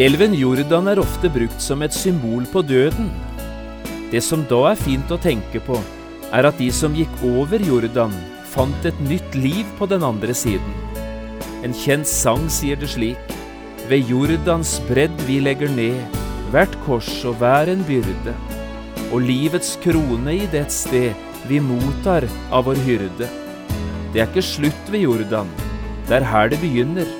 Elven Jordan er ofte brukt som et symbol på døden. Det som da er fint å tenke på, er at de som gikk over Jordan, fant et nytt liv på den andre siden. En kjent sang sier det slik. Ved Jordans bredd vi legger ned hvert kors og hver en byrde, og livets krone i det sted vi mottar av vår hyrde. Det er ikke slutt ved Jordan, det er her det begynner.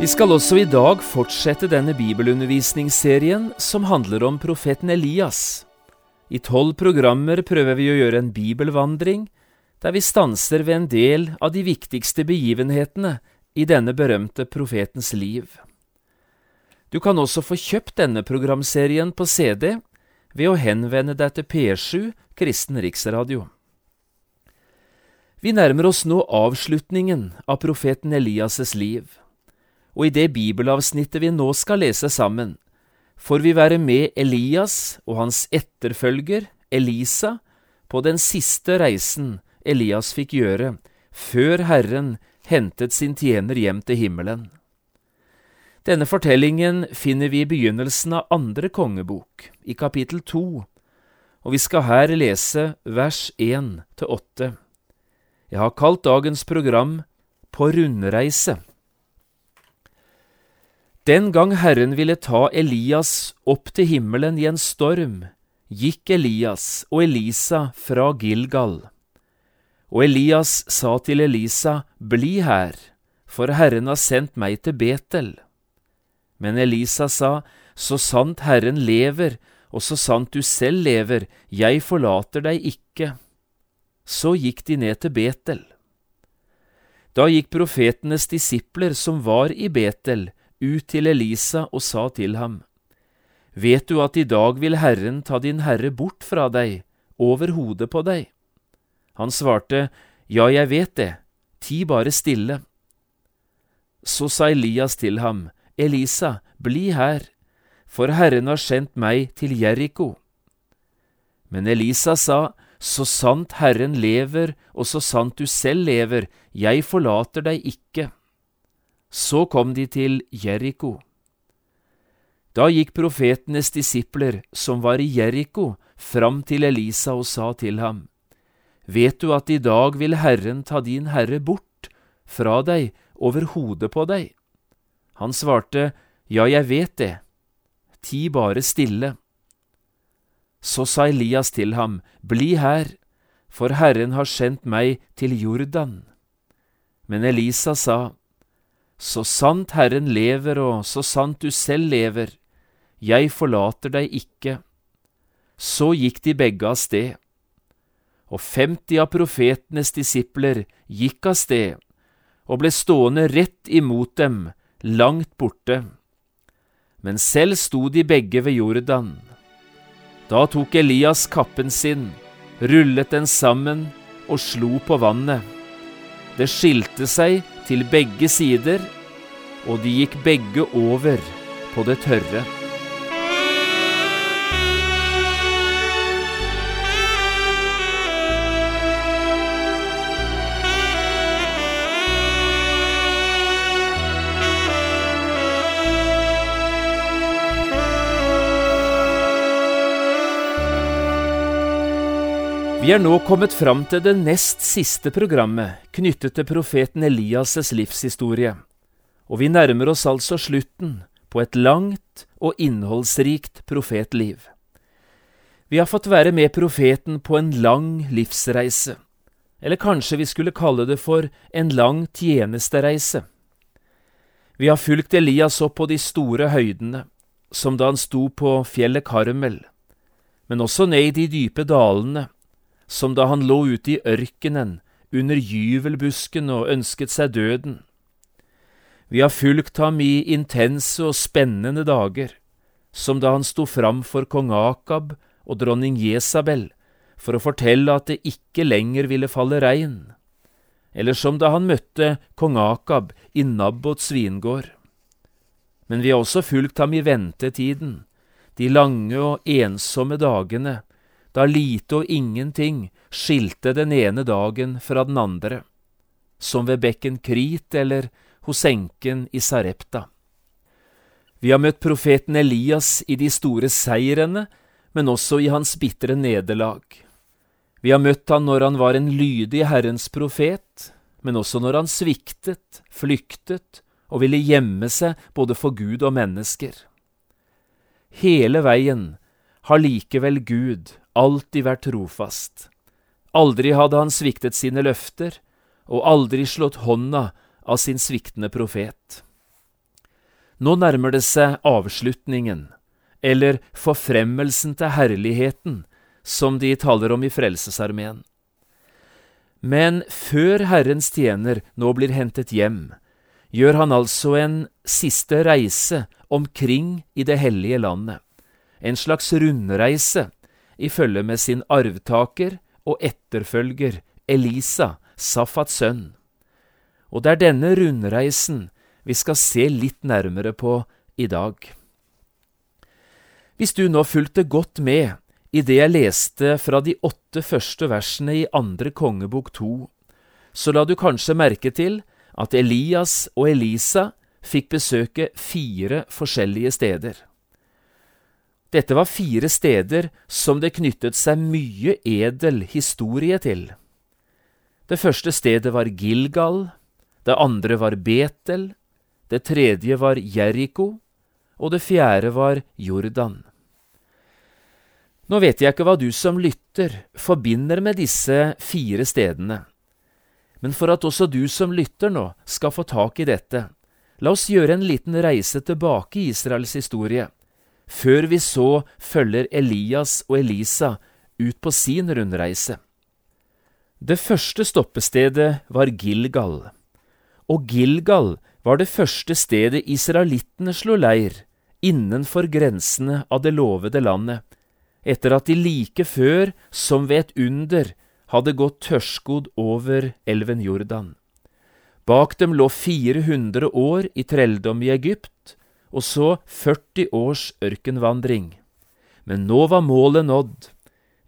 Vi skal også i dag fortsette denne bibelundervisningsserien som handler om profeten Elias. I tolv programmer prøver vi å gjøre en bibelvandring, der vi stanser ved en del av de viktigste begivenhetene i denne berømte profetens liv. Du kan også få kjøpt denne programserien på CD ved å henvende deg til P7 Kristen Riksradio. Vi nærmer oss nå avslutningen av profeten Elias' liv og i det bibelavsnittet vi nå skal lese sammen, får vi være med Elias og hans etterfølger, Elisa, på den siste reisen Elias fikk gjøre før Herren hentet sin tjener hjem til himmelen. Denne fortellingen finner vi i begynnelsen av andre kongebok, i kapittel to, og vi skal her lese vers én til åtte. Jeg har kalt dagens program På rundreise. Den gang Herren ville ta Elias opp til himmelen i en storm, gikk Elias og Elisa fra Gilgal. Og Elias sa til Elisa, Bli her, for Herren har sendt meg til Betel. Men Elisa sa, Så sant Herren lever, og så sant du selv lever, jeg forlater deg ikke. Så gikk de ned til Betel. Da gikk profetenes disipler som var i Betel, ut til Elisa og sa til ham, Vet du at i dag vil Herren ta din herre bort fra deg, over hodet på deg? Han svarte, Ja, jeg vet det, ti bare stille. Så sa Elias til ham, Elisa, bli her, for Herren har sendt meg til Jeriko. Men Elisa sa, Så sant Herren lever, og så sant du selv lever, jeg forlater deg ikke. Så kom de til Jeriko. Da gikk profetenes disipler, som var i Jeriko, fram til Elisa og sa til ham, Vet du at i dag vil Herren ta din herre bort fra deg over hodet på deg? Han svarte, Ja, jeg vet det, ti bare stille. Så sa Elias til ham, Bli her, for Herren har sendt meg til Jordan. Men Elisa sa, så sant Herren lever, og så sant du selv lever, jeg forlater deg ikke. Så gikk de begge av sted. Og femti av profetenes disipler gikk av sted og ble stående rett imot dem, langt borte. Men selv sto de begge ved Jordan. Da tok Elias kappen sin, rullet den sammen og slo på vannet. Det skilte seg til begge sider, og de gikk begge over på det tørre. Vi er nå kommet fram til det nest siste programmet knyttet til profeten Elias' livshistorie, og vi nærmer oss altså slutten på et langt og innholdsrikt profetliv. Vi har fått være med profeten på en lang livsreise, eller kanskje vi skulle kalle det for en lang tjenestereise. Vi har fulgt Elias opp på de store høydene, som da han sto på fjellet Karmel, men også ned i de dype dalene, som da han lå ute i ørkenen under gyvelbusken og ønsket seg døden. Vi har fulgt ham i intense og spennende dager, som da han sto fram for kong Akab og dronning Jesabel for å fortelle at det ikke lenger ville falle regn, eller som da han møtte kong Akab i Nabbots vingård. Men vi har også fulgt ham i ventetiden, de lange og ensomme dagene, da lite og ingenting skilte den ene dagen fra den andre, som ved bekken Krit eller hos enken i Sarepta. Vi har møtt profeten Elias i de store seirene, men også i hans bitre nederlag. Vi har møtt han når han var en lydig Herrens profet, men også når han sviktet, flyktet og ville gjemme seg både for Gud og mennesker. Hele veien har likevel Gud alltid vært trofast. Aldri hadde han sviktet sine løfter, og aldri slått hånda av sin sviktende profet. Nå nærmer det seg avslutningen, eller forfremmelsen til herligheten, som de taler om i Frelsesarmeen. Men før Herrens tjener nå blir hentet hjem, gjør han altså en siste reise omkring i det hellige landet, en slags rundreise i følge med sin arvtaker og etterfølger Elisa, Safats sønn. Og det er denne rundreisen vi skal se litt nærmere på i dag. Hvis du nå fulgte godt med i det jeg leste fra de åtte første versene i andre kongebok to, så la du kanskje merke til at Elias og Elisa fikk besøke fire forskjellige steder. Dette var fire steder som det knyttet seg mye edel historie til. Det første stedet var Gilgal, det andre var Betel, det tredje var Jeriko, og det fjerde var Jordan. Nå vet jeg ikke hva du som lytter forbinder med disse fire stedene, men for at også du som lytter nå skal få tak i dette, la oss gjøre en liten reise tilbake i Israels historie, før vi så følger Elias og Elisa ut på sin rundreise. Det første stoppestedet var Gilgal, og Gilgal var det første stedet israelittene slo leir innenfor grensene av det lovede landet, etter at de like før, som ved et under, hadde gått tørrskodd over elven Jordan. Bak dem lå 400 år i trelldom i Egypt, og så 40 års ørkenvandring. Men nå var målet nådd,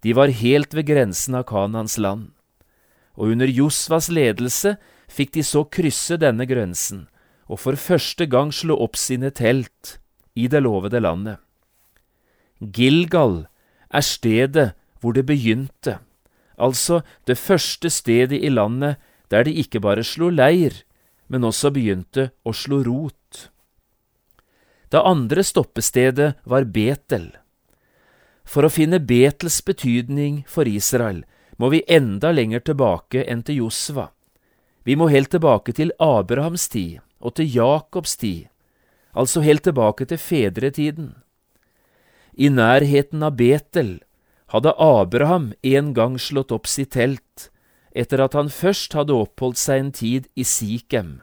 de var helt ved grensen av Kanans land. Og under Josvas ledelse fikk de så krysse denne grensen, og for første gang slå opp sine telt i det lovede landet. Gilgal er stedet hvor det begynte, altså det første stedet i landet der de ikke bare slo leir, men også begynte å slå rot. Det andre stoppestedet var Betel. For å finne Betels betydning for Israel må vi enda lenger tilbake enn til Josva. Vi må helt tilbake til Abrahams tid og til Jakobs tid, altså helt tilbake til fedretiden. I nærheten av Betel hadde Abraham en gang slått opp sitt telt, etter at han først hadde oppholdt seg en tid i Sikhem.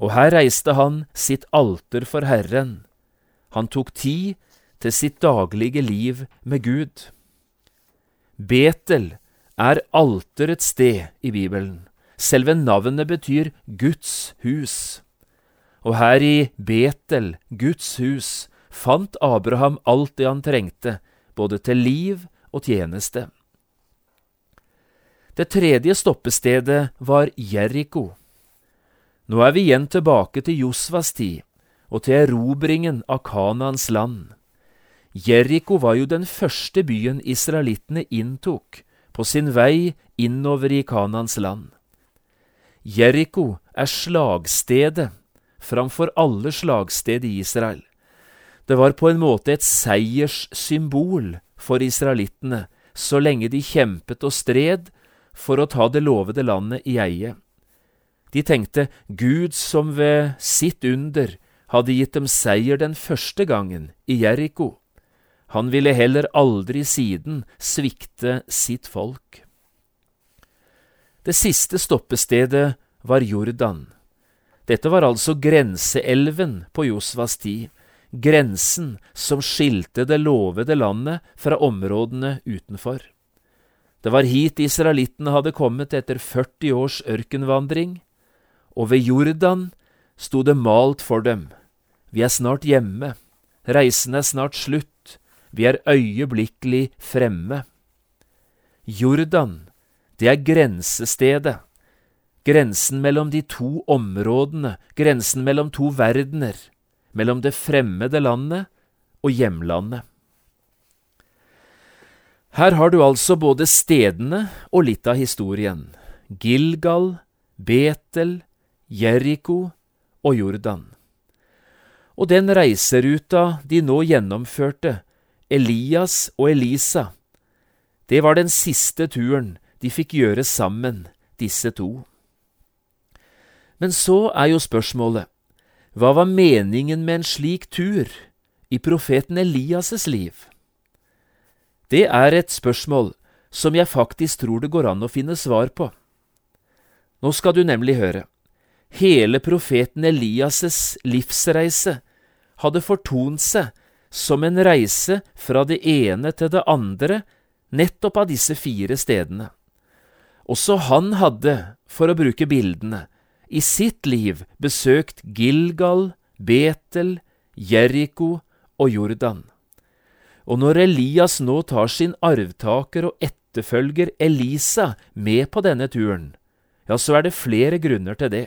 Og her reiste han sitt alter for Herren. Han tok tid til sitt daglige liv med Gud. Betel er alterets sted i Bibelen. Selve navnet betyr Guds hus. Og her i Betel, Guds hus, fant Abraham alt det han trengte, både til liv og tjeneste. Det tredje stoppestedet var Jeriko. Nå er vi igjen tilbake til Josvas tid og til erobringen av Kanaans land. Jeriko var jo den første byen israelittene inntok på sin vei innover i Kanaans land. Jeriko er slagstedet framfor alle slagsted i Israel. Det var på en måte et seierssymbol for israelittene så lenge de kjempet og stred for å ta det lovede landet i eie. De tenkte Gud som ved sitt under hadde gitt dem seier den første gangen, i Jeriko. Han ville heller aldri siden svikte sitt folk. Det siste stoppestedet var Jordan. Dette var altså grenseelven på Josvas tid, grensen som skilte det lovede landet fra områdene utenfor. Det var hit israelittene hadde kommet etter 40 års ørkenvandring, og ved Jordan sto det malt for dem, vi er snart hjemme, reisen er snart slutt, vi er øyeblikkelig fremme. Jordan, det er grensestedet, grensen mellom de to områdene, grensen mellom to verdener, mellom det fremmede landet og hjemlandet. Her har du altså både stedene og litt av historien. Gilgal, Betel, Jeriko og Jordan. Og den reiseruta de nå gjennomførte, Elias og Elisa, det var den siste turen de fikk gjøre sammen, disse to. Men så er jo spørsmålet, hva var meningen med en slik tur i profeten Elias' liv? Det er et spørsmål som jeg faktisk tror det går an å finne svar på. Nå skal du nemlig høre. Hele profeten Elias' livsreise hadde fortont seg som en reise fra det ene til det andre nettopp av disse fire stedene. Også han hadde, for å bruke bildene, i sitt liv besøkt Gilgal, Betel, Jeriko og Jordan. Og når Elias nå tar sin arvtaker og etterfølger Elisa med på denne turen, ja, så er det flere grunner til det.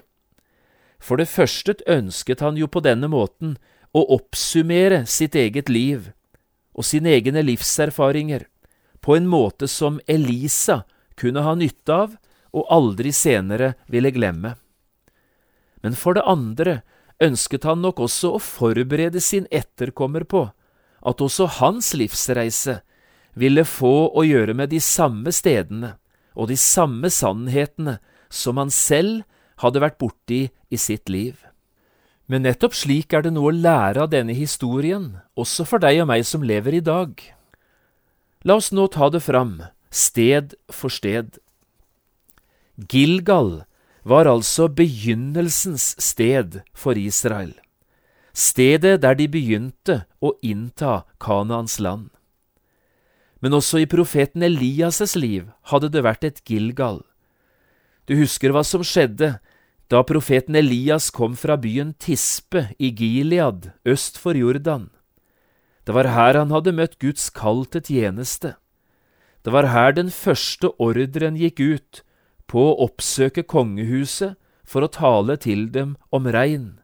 For det første ønsket han jo på denne måten å oppsummere sitt eget liv og sine egne livserfaringer på en måte som Elisa kunne ha nytte av og aldri senere ville glemme. Men for det andre ønsket han nok også å forberede sin etterkommer på at også hans livsreise ville få å gjøre med de samme stedene og de samme sannhetene som han selv hadde vært borti i sitt liv. Men nettopp slik er det noe å lære av denne historien, også for deg og meg som lever i dag. La oss nå ta det fram, sted for sted. Gilgal var altså begynnelsens sted for Israel, stedet der de begynte å innta Kanaans land. Men også i profeten Elias' liv hadde det vært et Gilgal. Du husker hva som skjedde da profeten Elias kom fra byen Tispe i Gilead øst for Jordan. Det var her han hadde møtt Guds kall til tjeneste. Det var her den første ordren gikk ut på å oppsøke kongehuset for å tale til dem om regn.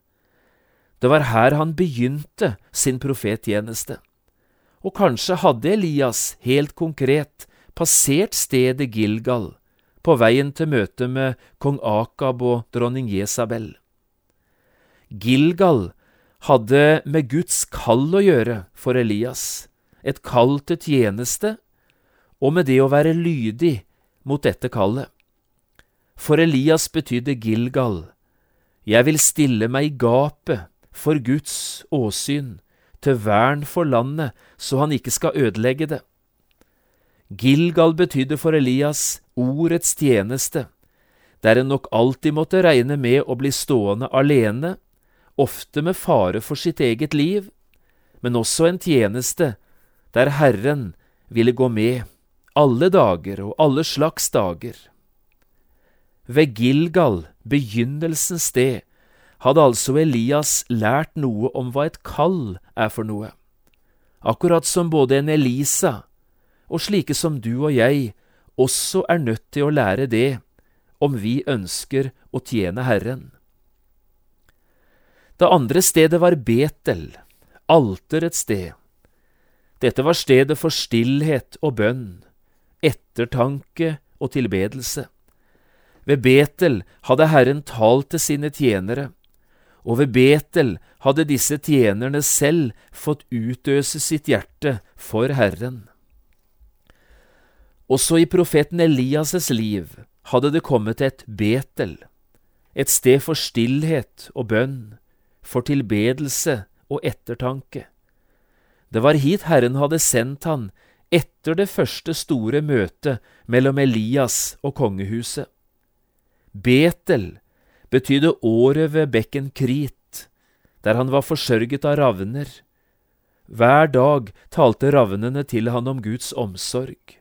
Det var her han begynte sin profettjeneste. Og kanskje hadde Elias helt konkret passert stedet Gilgal på veien til møte med kong Akab og dronning Jesabel. Gilgal hadde med Guds kall å gjøre for Elias, et kall til tjeneste, og med det å være lydig mot dette kallet. For Elias betydde Gilgal, jeg vil stille meg i gapet for Guds åsyn, til vern for landet, så han ikke skal ødelegge det. Gilgal betydde for Elias ordets tjeneste, der en nok alltid måtte regne med å bli stående alene, ofte med fare for sitt eget liv, men også en tjeneste der Herren ville gå med alle dager og alle slags dager. Ved Gilgal, begynnelsens sted, hadde altså Elias lært noe om hva et kall er for noe, akkurat som både en Elisa og slike som du og jeg også er nødt til å lære det om vi ønsker å tjene Herren. Det andre stedet var Betel, alterets sted. Dette var stedet for stillhet og bønn, ettertanke og tilbedelse. Ved Betel hadde Herren talt til sine tjenere, og ved Betel hadde disse tjenerne selv fått utøse sitt hjerte for Herren. Også i profeten Elias' liv hadde det kommet et Betel, et sted for stillhet og bønn, for tilbedelse og ettertanke. Det var hit Herren hadde sendt han etter det første store møtet mellom Elias og kongehuset. Betel betydde året ved bekken Krit, der han var forsørget av ravner. Hver dag talte ravnene til han om Guds omsorg.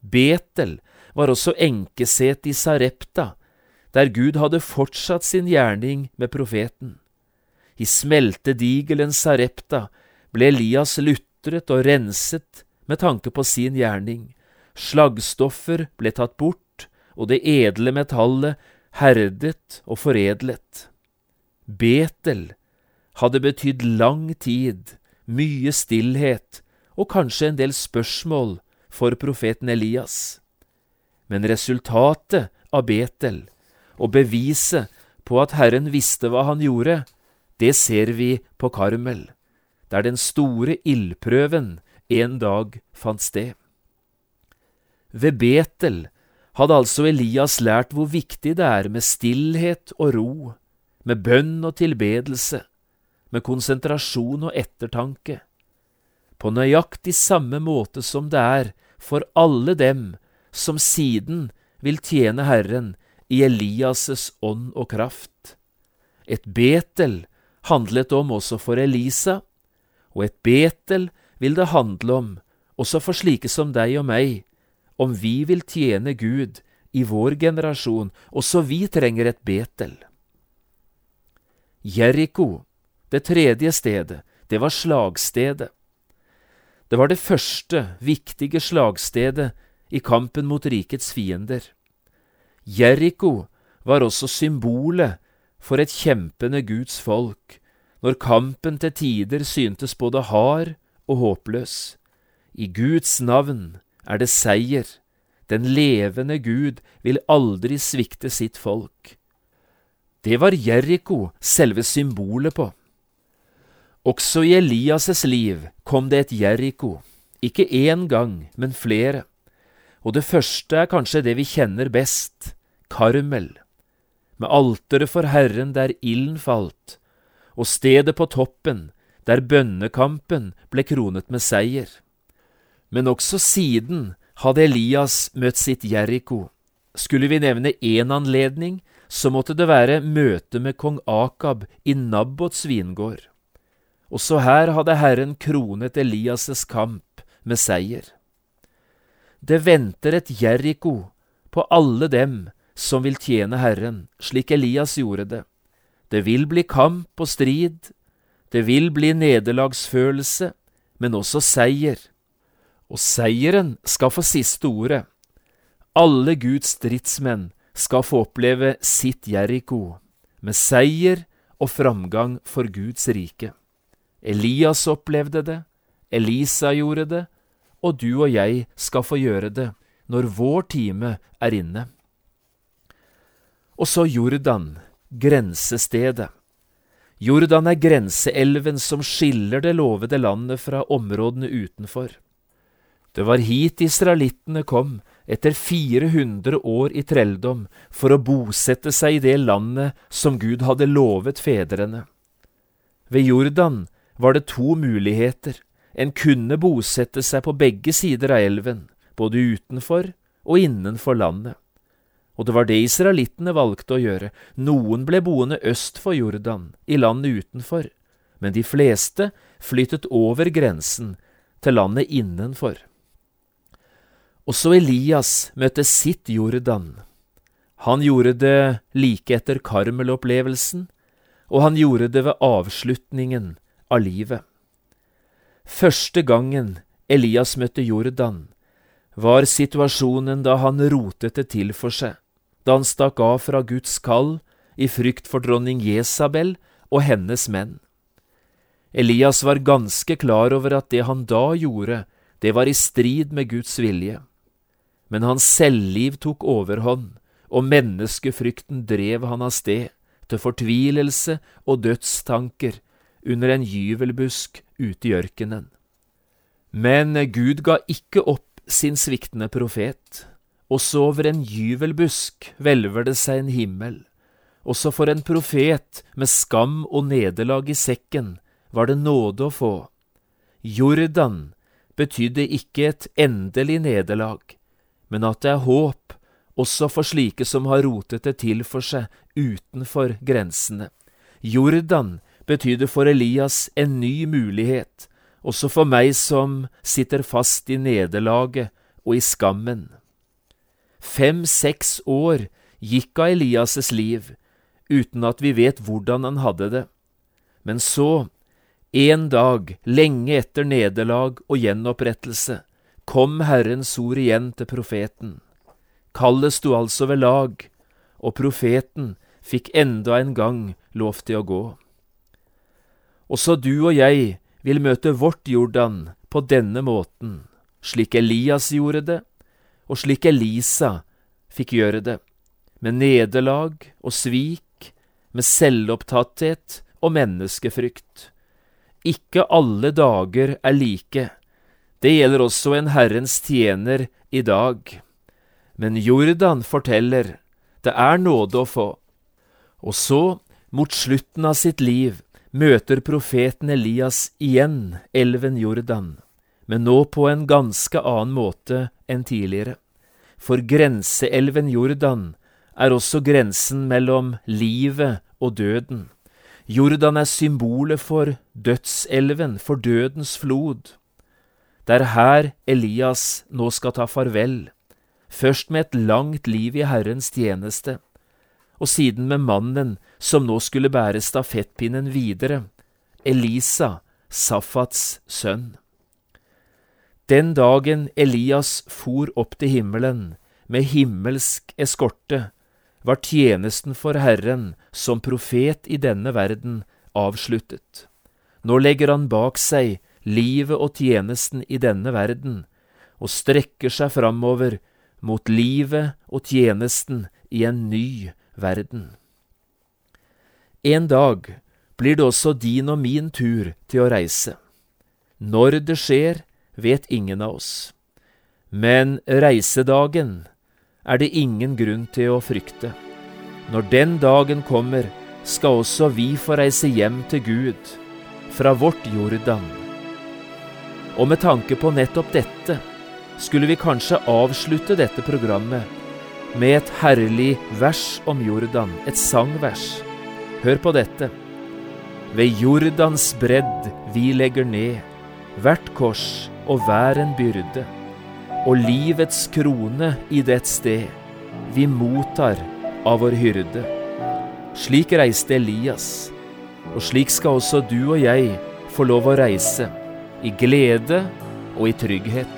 Betel var også enkeset i Sarepta, der Gud hadde fortsatt sin gjerning med profeten. I smeltedigelen Sarepta ble Elias lutret og renset med tanke på sin gjerning. Slaggstoffer ble tatt bort, og det edle metallet herdet og foredlet. Betel hadde betydd lang tid, mye stillhet og kanskje en del spørsmål for profeten Elias. Men resultatet av Betel, og beviset på at Herren visste hva han gjorde, det ser vi på Karmel, der den store ildprøven en dag fant sted. Ved Betel hadde altså Elias lært hvor viktig det er med stillhet og ro, med bønn og tilbedelse, med konsentrasjon og ettertanke, på nøyaktig samme måte som det er for alle dem som siden vil tjene Herren i Elias' ånd og kraft. Et Betel handlet om også for Elisa, og et Betel vil det handle om også for slike som deg og meg, om vi vil tjene Gud i vår generasjon, også vi trenger et Betel. Jeriko, det tredje stedet, det var slagstedet. Det var det første viktige slagstedet i kampen mot rikets fiender. Jeriko var også symbolet for et kjempende Guds folk, når kampen til tider syntes både hard og håpløs. I Guds navn er det seier. Den levende Gud vil aldri svikte sitt folk. Det var Jeriko selve symbolet på. Også i Elias' liv kom det et Jeriko, ikke én gang, men flere. Og det første er kanskje det vi kjenner best, Karmel, med alteret for Herren der ilden falt, og stedet på toppen der bønnekampen ble kronet med seier. Men også siden hadde Elias møtt sitt Jeriko. Skulle vi nevne én anledning, så måtte det være møtet med kong Akab i Nabbots vingård. Også her hadde Herren kronet Elias' kamp med seier. Det venter et Jeriko på alle dem som vil tjene Herren, slik Elias gjorde det. Det vil bli kamp og strid, det vil bli nederlagsfølelse, men også seier. Og seieren skal få siste ordet. Alle Guds stridsmenn skal få oppleve sitt Jeriko, med seier og framgang for Guds rike. Elias opplevde det, Elisa gjorde det, og du og jeg skal få gjøre det når vår time er inne. Og så Jordan, grensestedet. Jordan er grenseelven som skiller det lovede landet fra områdene utenfor. Det var hit israelittene kom etter 400 år i trelldom for å bosette seg i det landet som Gud hadde lovet fedrene. Ved Jordan var det to muligheter. En kunne bosette seg på begge sider av elven, både utenfor og innenfor landet og det var det israelittene valgte å gjøre. Noen ble boende øst for Jordan, i landet utenfor, men de fleste flyttet over grensen til landet innenfor. Også Elias møtte sitt Jordan. Han gjorde det like etter Karmel-opplevelsen, og han gjorde det ved avslutningen av livet. Første gangen Elias møtte Jordan, var situasjonen da han rotet det til for seg da han stakk av fra Guds kall i frykt for dronning Jesabel og hennes menn. Elias var ganske klar over at det han da gjorde, det var i strid med Guds vilje. Men hans selvliv tok overhånd, og menneskefrykten drev han av sted, til fortvilelse og dødstanker under en gyvelbusk ute i ørkenen. Men Gud ga ikke opp sin sviktende profet. Også over en gyvelbusk hvelver det seg en himmel. Også for en profet med skam og nederlag i sekken var det nåde å få. Jordan betydde ikke et endelig nederlag, men at det er håp også for slike som har rotet det til for seg utenfor grensene. Jordan betydde for Elias en ny mulighet, også for meg som sitter fast i nederlaget og i skammen. Fem–seks år gikk av Elias' liv uten at vi vet hvordan han hadde det. Men så, en dag, lenge etter nederlag og gjenopprettelse, kom Herrens ord igjen til profeten. Kallet sto altså ved lag, og profeten fikk enda en gang lov til å gå. Også du og jeg vil møte vårt Jordan på denne måten, slik Elias gjorde det, og slik Elisa fikk gjøre det, med nederlag og svik, med selvopptatthet og menneskefrykt. Ikke alle dager er like. Det gjelder også en Herrens tjener i dag. Men Jordan forteller, det er nåde å få. Og så, mot slutten av sitt liv, møter profeten Elias igjen elven Jordan, men nå på en ganske annen måte enn tidligere. For grenseelven Jordan er også grensen mellom livet og døden. Jordan er symbolet for dødselven, for dødens flod. Det er her Elias nå skal ta farvel, først med et langt liv i Herrens tjeneste, og siden med mannen som nå skulle bære stafettpinnen videre, Elisa, Safats sønn. Den dagen Elias for opp til himmelen med himmelsk eskorte, var tjenesten for Herren som profet i denne verden avsluttet. Nå legger han bak seg livet og tjenesten i denne verden, og strekker seg framover mot livet og tjenesten i en ny verden. En dag blir det også din og min tur til å reise. Når det skjer, vet ingen av oss. Men reisedagen er det ingen grunn til å frykte. Når den dagen kommer, skal også vi få reise hjem til Gud, fra vårt Jordan. Og med tanke på nettopp dette, skulle vi kanskje avslutte dette programmet med et herlig vers om Jordan, et sangvers. Hør på dette. Ved Jordans bredd vi legger ned hvert kors og hver en byrde og livets krone i det sted vi mottar av vår hyrde. Slik reiste Elias, og slik skal også du og jeg få lov å reise, i glede og i trygghet.